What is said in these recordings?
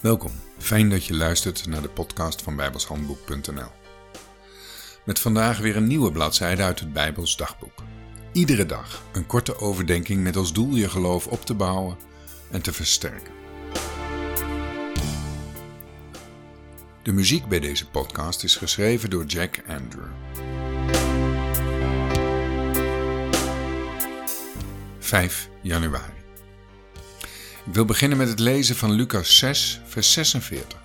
Welkom, fijn dat je luistert naar de podcast van bijbelshandboek.nl. Met vandaag weer een nieuwe bladzijde uit het Bijbels dagboek. Iedere dag een korte overdenking met als doel je geloof op te bouwen en te versterken. De muziek bij deze podcast is geschreven door Jack Andrew. 5 januari. Ik wil beginnen met het lezen van Lucas 6, vers 46.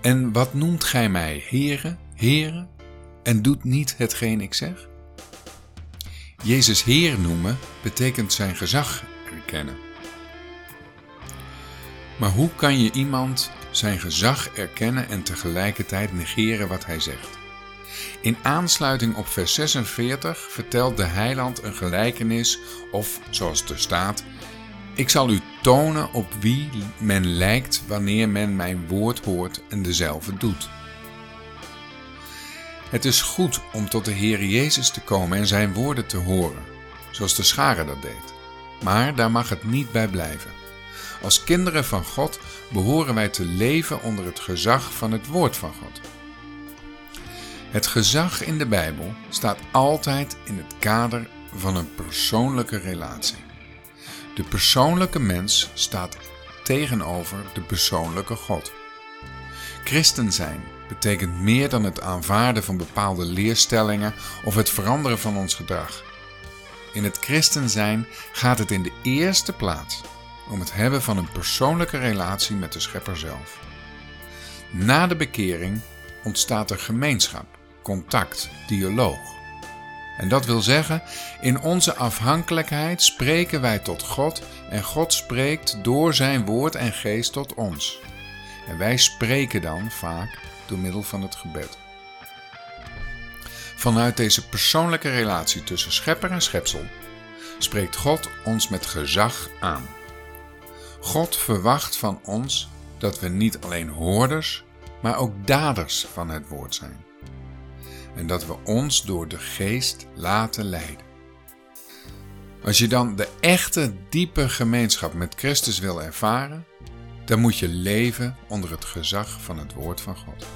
En wat noemt gij mij, heren, heren, en doet niet hetgeen ik zeg? Jezus Heer noemen betekent zijn gezag erkennen. Maar hoe kan je iemand zijn gezag erkennen en tegelijkertijd negeren wat hij zegt? In aansluiting op vers 46 vertelt de heiland een gelijkenis of, zoals er staat, ik zal u tonen op wie men lijkt wanneer men mijn woord hoort en dezelfde doet. Het is goed om tot de Heer Jezus te komen en zijn woorden te horen, zoals de schare dat deed. Maar daar mag het niet bij blijven. Als kinderen van God behoren wij te leven onder het gezag van het woord van God. Het gezag in de Bijbel staat altijd in het kader van een persoonlijke relatie. De persoonlijke mens staat tegenover de persoonlijke God. Christen zijn betekent meer dan het aanvaarden van bepaalde leerstellingen of het veranderen van ons gedrag. In het christen zijn gaat het in de eerste plaats om het hebben van een persoonlijke relatie met de Schepper zelf. Na de bekering ontstaat er gemeenschap, contact, dialoog. En dat wil zeggen, in onze afhankelijkheid spreken wij tot God en God spreekt door zijn woord en geest tot ons. En wij spreken dan vaak door middel van het gebed. Vanuit deze persoonlijke relatie tussen schepper en schepsel spreekt God ons met gezag aan. God verwacht van ons dat we niet alleen hoorders, maar ook daders van het woord zijn en dat we ons door de geest laten leiden. Als je dan de echte diepe gemeenschap met Christus wil ervaren, dan moet je leven onder het gezag van het woord van God.